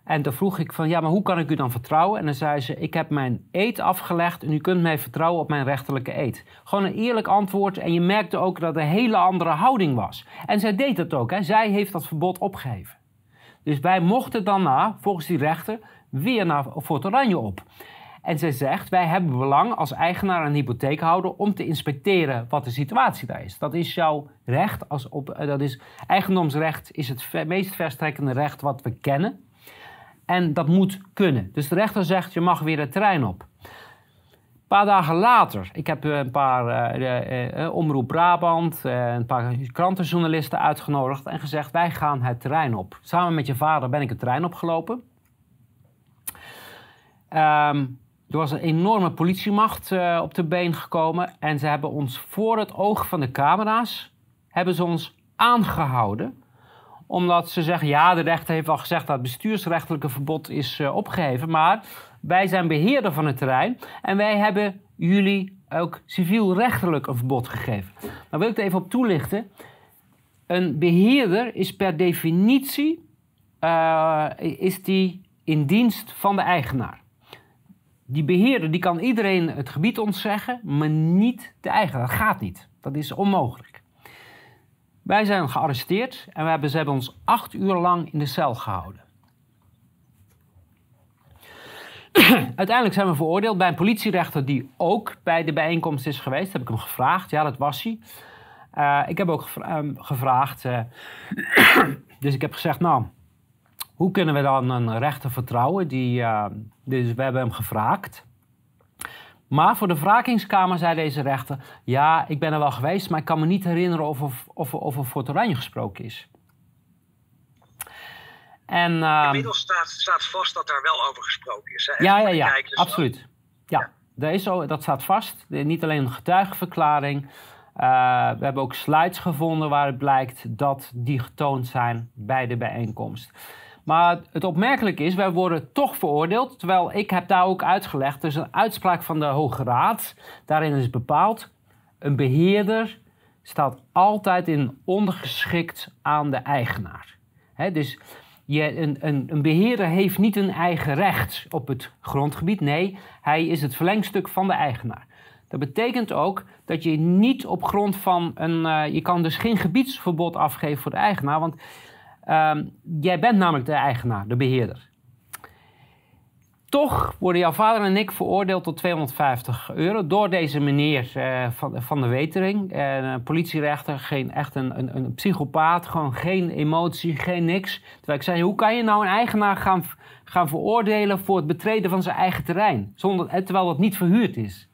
En toen vroeg ik van, ja, maar hoe kan ik u dan vertrouwen? En dan zei ze, ik heb mijn eed afgelegd en u kunt mij vertrouwen op mijn rechterlijke eed. Gewoon een eerlijk antwoord en je merkte ook dat er een hele andere houding was. En zij deed dat ook, zij heeft dat verbod opgegeven. Dus wij mochten daarna, volgens die rechter, weer naar Fort Oranje op. En zij zegt, wij hebben belang als eigenaar en hypotheekhouder om te inspecteren wat de situatie daar is. Dat is jouw recht. Als op, eh, dat is, eigendomsrecht is het meest verstrekkende recht wat we kennen. En dat moet kunnen. Dus de rechter zegt, je mag weer het terrein op. Een paar dagen later, ik heb een paar uh, Omroep Brabant, een paar krantenjournalisten uitgenodigd en gezegd: Wij gaan het terrein op. Samen met je vader ben ik het terrein opgelopen. Um, er was een enorme politiemacht op de been gekomen en ze hebben ons voor het oog van de camera's hebben ze ons aangehouden omdat ze zeggen, ja, de rechter heeft al gezegd dat het bestuursrechtelijke verbod is uh, opgeheven. Maar wij zijn beheerder van het terrein en wij hebben jullie ook civielrechtelijk een verbod gegeven. Nou wil ik er even op toelichten. Een beheerder is per definitie uh, is die in dienst van de eigenaar. Die beheerder die kan iedereen het gebied ontzeggen, maar niet de eigenaar. Dat gaat niet. Dat is onmogelijk. Wij zijn gearresteerd en we hebben, ze hebben ons acht uur lang in de cel gehouden. Uiteindelijk zijn we veroordeeld bij een politierechter die ook bij de bijeenkomst is geweest. Heb ik hem gevraagd. Ja, dat was hij. Uh, ik heb ook ehm, gevraagd. Uh, dus ik heb gezegd, nou, hoe kunnen we dan een rechter vertrouwen? Die, uh, dus we hebben hem gevraagd. Maar voor de wrakingskamer zei deze rechter: Ja, ik ben er wel geweest, maar ik kan me niet herinneren of er, of, of er Fort Oranje gesproken is.
En, uh, Inmiddels staat, staat vast dat daar wel over gesproken is. Hè?
Ja, ja, ja, absoluut. Ja, Dat, is zo, dat staat vast. Niet alleen een getuigenverklaring. Uh, we hebben ook slides gevonden waaruit blijkt dat die getoond zijn bij de bijeenkomst. Maar het opmerkelijke is, wij worden toch veroordeeld. Terwijl ik heb daar ook uitgelegd. Dus een uitspraak van de Hoge Raad. Daarin is bepaald. Een beheerder staat altijd in ondergeschikt aan de eigenaar. dus je, een, een, een, beheerder heeft niet een eigen recht op het grondgebied. Nee, hij is het verlengstuk van de eigenaar. Dat betekent ook dat je niet op grond van een. Uh, je kan dus geen gebiedsverbod afgeven voor de eigenaar. Want Um, jij bent namelijk de eigenaar, de beheerder. Toch worden jouw vader en ik veroordeeld tot 250 euro door deze meneer van, van de Wetering. Uh, een politierechter, geen, echt een, een, een, psychopaat, gewoon geen emotie, geen niks. Terwijl ik zei, hoe kan je nou een eigenaar gaan, gaan veroordelen voor het betreden van zijn eigen terrein? Zonder, eh, terwijl dat niet verhuurd is.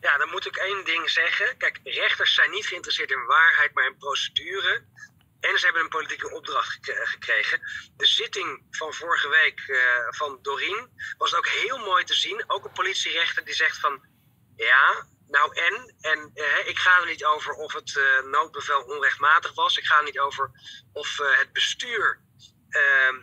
Ja, dan moet ik één ding zeggen. Kijk, rechters zijn niet geïnteresseerd in waarheid, maar in procedure. En ze hebben een politieke opdracht gekregen. De zitting van vorige week uh, van Doreen was ook heel mooi te zien. Ook een politierechter die zegt van... Ja, nou en? En uh, ik ga er niet over of het noodbevel onrechtmatig was. Ik ga er niet over of het bestuur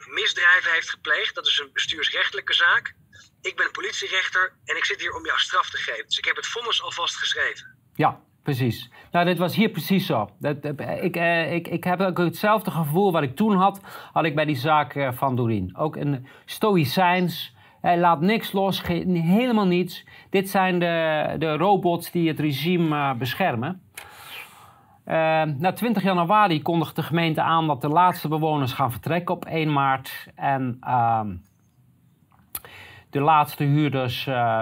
misdrijven heeft gepleegd. Dat is een bestuursrechtelijke zaak. Ik ben politierechter en ik zit hier om jou straf te geven. Dus ik heb het vonnis alvast geschreven.
Ja, Precies. Nou, dit was hier precies zo. Dat, ik, eh, ik, ik heb ook hetzelfde gevoel wat ik toen had, had ik bij die zaak eh, van Doreen. Ook een stoïcijns. Hij laat niks los, helemaal niets. Dit zijn de, de robots die het regime uh, beschermen. Na 20 januari kondigt de gemeente aan dat de laatste bewoners gaan vertrekken op 1 maart. En uh, de laatste huurders uh,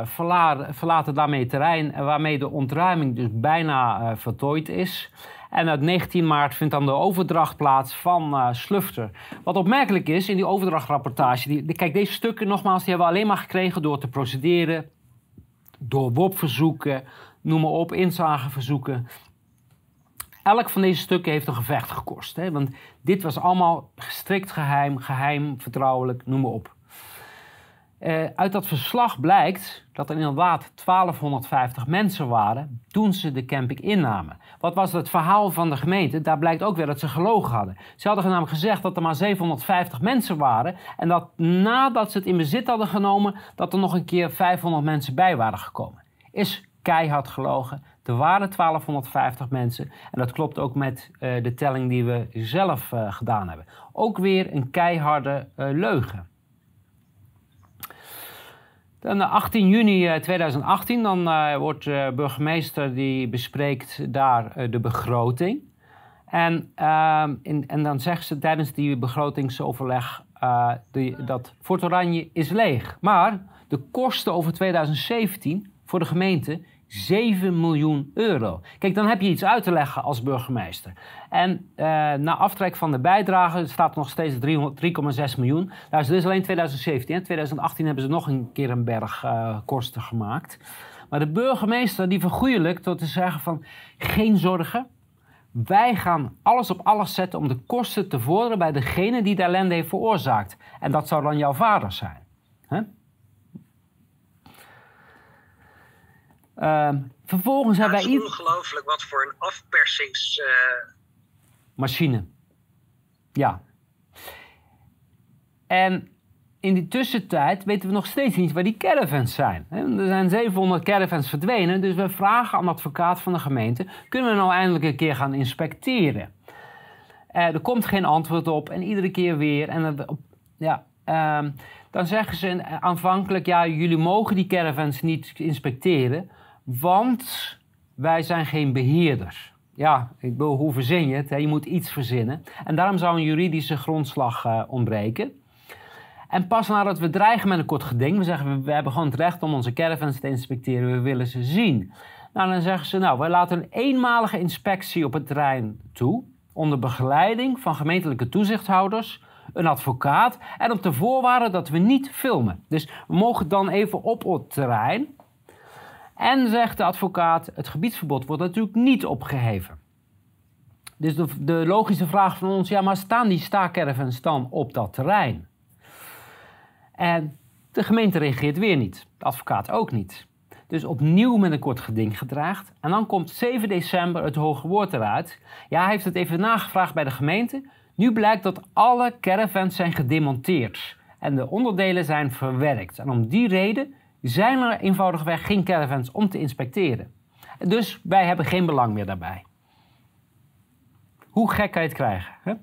verlaten, daarmee terrein, waarmee de ontruiming dus bijna uh, voltooid is. En op 19 maart vindt dan de overdracht plaats van Slufter. Wat opmerkelijk is in die overdrachtrapportage, die, kijk, deze stukken nogmaals, die hebben we alleen maar gekregen door te procederen, door WOP-verzoeken, noem maar op, inzageverzoeken. Elk van deze stukken heeft een gevecht gekost. Hè? Want dit was allemaal strikt geheim, geheim, vertrouwelijk, noem maar op. Uh, uit dat verslag blijkt dat er inderdaad 1250 mensen waren toen ze de camping innamen. Wat was het verhaal van de gemeente? Daar blijkt ook weer dat ze gelogen hadden. Ze hadden namelijk gezegd dat er maar 750 mensen waren en dat nadat ze het in bezit hadden genomen, dat er nog een keer 500 mensen bij waren gekomen. Is keihard gelogen. Er waren 1250 mensen en dat klopt ook met uh, de telling die we zelf uh, gedaan hebben. Ook weer een keiharde leugen. Dan 18 juni 2018, eh, dan uh, wordt de burgemeester die bespreekt daar de begroting. En, ehm, in, en dan zegt ze tijdens die begrotingsoverleg die, dat Fort Oranje is leeg. Maar de kosten over 2017 voor de gemeente 7 miljoen euro. Kijk, dan heb je iets uit te leggen als burgemeester. En uh, na aftrek van de bijdrage staat nog steeds 3,6 miljoen. Nou, dit is alleen 2017. In 2018 hebben ze nog een keer een berg uh, kosten gemaakt. Maar de burgemeester die vergoeilijkt door te zeggen van... geen zorgen, wij gaan alles op alles zetten om de kosten te vorderen... bij degene die de ellende heeft veroorzaakt. En dat zou dan jouw vader zijn. Vervolgens
ja,
hebben wij...
Het is ongelooflijk wat voor een afpersingsmachine.
Uh... Ja. En in die tussentijd weten we nog steeds niet waar die caravans zijn. Er zijn 700 caravans verdwenen, dus we vragen aan de advocaat van de gemeente: kunnen we nou eindelijk een keer gaan inspecteren? Uh, er komt geen antwoord op en iedere keer weer. En ja, uh, dan zeggen ze aanvankelijk: ja, jullie mogen die caravans niet inspecteren want wij zijn geen beheerders. Ja, ik bedoel, hoe verzin je het? Je moet iets verzinnen. En daarom zou een juridische grondslag uh, ontbreken. En pas nadat we dreigen met een kort geding, we zeggen we, hebben gewoon het recht om onze caravans te inspecteren, we willen ze zien. Nou, dan zeggen ze, nou, wij laten een eenmalige inspectie op het terrein toe, onder begeleiding van gemeentelijke toezichthouders, een advocaat en op de voorwaarde dat we niet filmen. Dus we mogen dan even op het terrein en zegt de advocaat, het gebiedsverbod wordt natuurlijk niet opgeheven. Dus de, de logische vraag van ons, ja, maar staan die staakcaravans dan op dat terrein? En de gemeente reageert weer niet, de advocaat ook niet. Dus opnieuw met een kort geding gedraagd. En dan komt 7 december het hoge woord eruit. Ja, hij heeft het even nagevraagd bij de gemeente. Nu blijkt dat alle caravans zijn gedemonteerd en de onderdelen zijn verwerkt. En om die reden zijn er eenvoudigweg geen caravans om te inspecteren. Dus wij hebben geen belang meer daarbij. Hoe gek kan je het krijgen?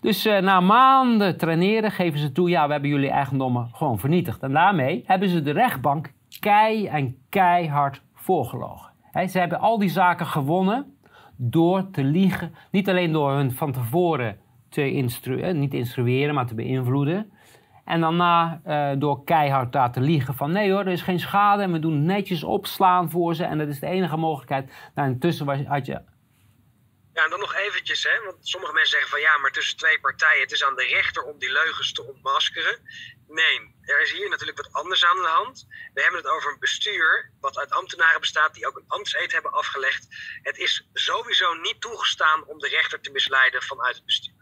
Dus uh, na maanden traineren geven ze toe, ja, we hebben jullie eigendommen gewoon vernietigd. En daarmee hebben ze de rechtbank kei en keihard voorgelogen. ze hebben al die zaken gewonnen door te liegen. Niet alleen door hun van tevoren te instrueren, niet te instrueren, maar te beïnvloeden. En daarna uh, door keihard daar te liegen van nee hoor, er is geen schade en we doen netjes opslaan voor ze en dat is de enige mogelijkheid. Nou, intussen had je...
Ja, en dan nog eventjes, hè, want sommige mensen zeggen van ja, maar tussen twee partijen, het is aan de rechter om die leugens te ontmaskeren. Nee, er is hier natuurlijk wat anders aan de hand. We hebben het over een bestuur wat uit ambtenaren bestaat die ook een ambtseed hebben afgelegd. Het is sowieso niet toegestaan om de rechter te misleiden vanuit het bestuur.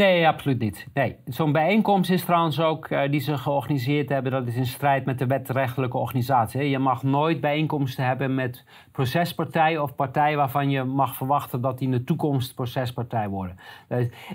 Nee, absoluut niet. Nee. Zo'n bijeenkomst is trouwens ook, uh, die ze georganiseerd hebben, dat is in strijd met de wetrechtelijke organisatie. Je mag nooit bijeenkomsten hebben met procespartijen of partijen waarvan je mag verwachten dat die in de toekomst procespartij worden.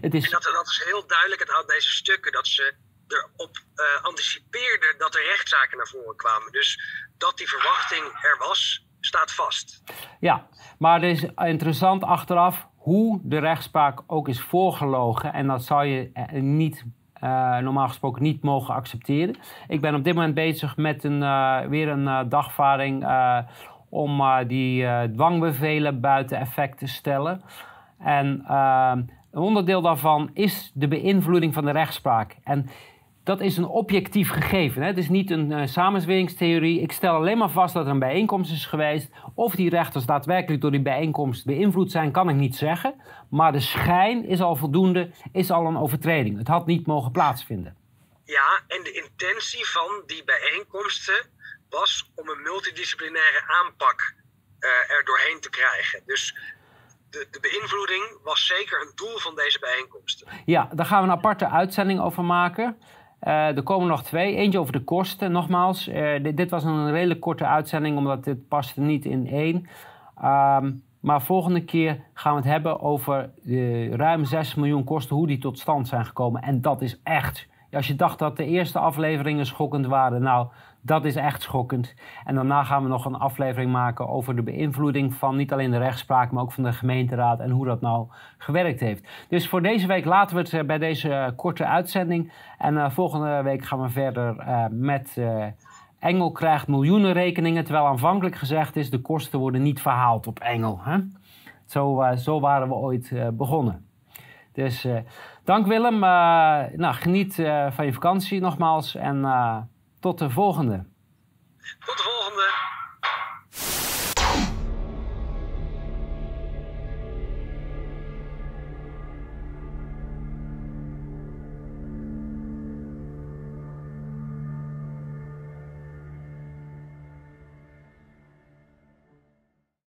het is... dat, dat is heel duidelijk uit deze stukken, dat ze erop uh, anticipeerden dat er rechtszaken naar voren kwamen. Dus dat die verwachting er was, staat vast.
Ja, maar het is interessant achteraf hoe de rechtspraak ook is voorgelogen. En dat zou je eh, niet, uh, normaal gesproken niet mogen accepteren. Ik ben op dit moment bezig met een, uh, weer een uh, dagvaarding om die dwangbevelen buiten effect te stellen. En een onderdeel daarvan is de beïnvloeding van de rechtspraak. En dat is een objectief gegeven. Hè? Het is niet een uh, samenzweringstheorie. Ik stel alleen maar vast dat er een bijeenkomst is geweest. Of die rechters daadwerkelijk door die bijeenkomst beïnvloed zijn, kan ik niet zeggen. Maar de schijn is al voldoende, is al een overtreding. Het had niet mogen plaatsvinden.
Ja, en de intentie van die bijeenkomsten was om een multidisciplinaire aanpak uh, er doorheen te krijgen. Dus de, de, beïnvloeding was zeker een doel van deze bijeenkomsten.
Ja, daar gaan we een aparte uitzending over maken. Er komen nog twee. Eentje over de kosten, nogmaals. Dit, dit, was een redelijk korte uitzending, omdat dit paste niet in één. Ehm, maar volgende keer gaan we het hebben over de ruim 6 miljoen kosten, hoe die tot stand zijn gekomen. En dat is echt. Als je dacht dat de eerste afleveringen schokkend waren, nou, dat is echt schokkend. En daarna gaan we nog een aflevering maken over de beïnvloeding van niet alleen de rechtspraak, maar ook van de gemeenteraad en hoe dat nou gewerkt heeft. Dus voor deze week laten we het eh, bij deze eh, korte uitzending. En uh, volgende week gaan we verder met. Engel krijgt miljoenen rekeningen, terwijl aanvankelijk gezegd is: de kosten worden niet verhaald op Engel. Hè? Zo, zo waren we ooit begonnen. Dus dank Willem. nou, geniet van je vakantie nogmaals en tot de volgende.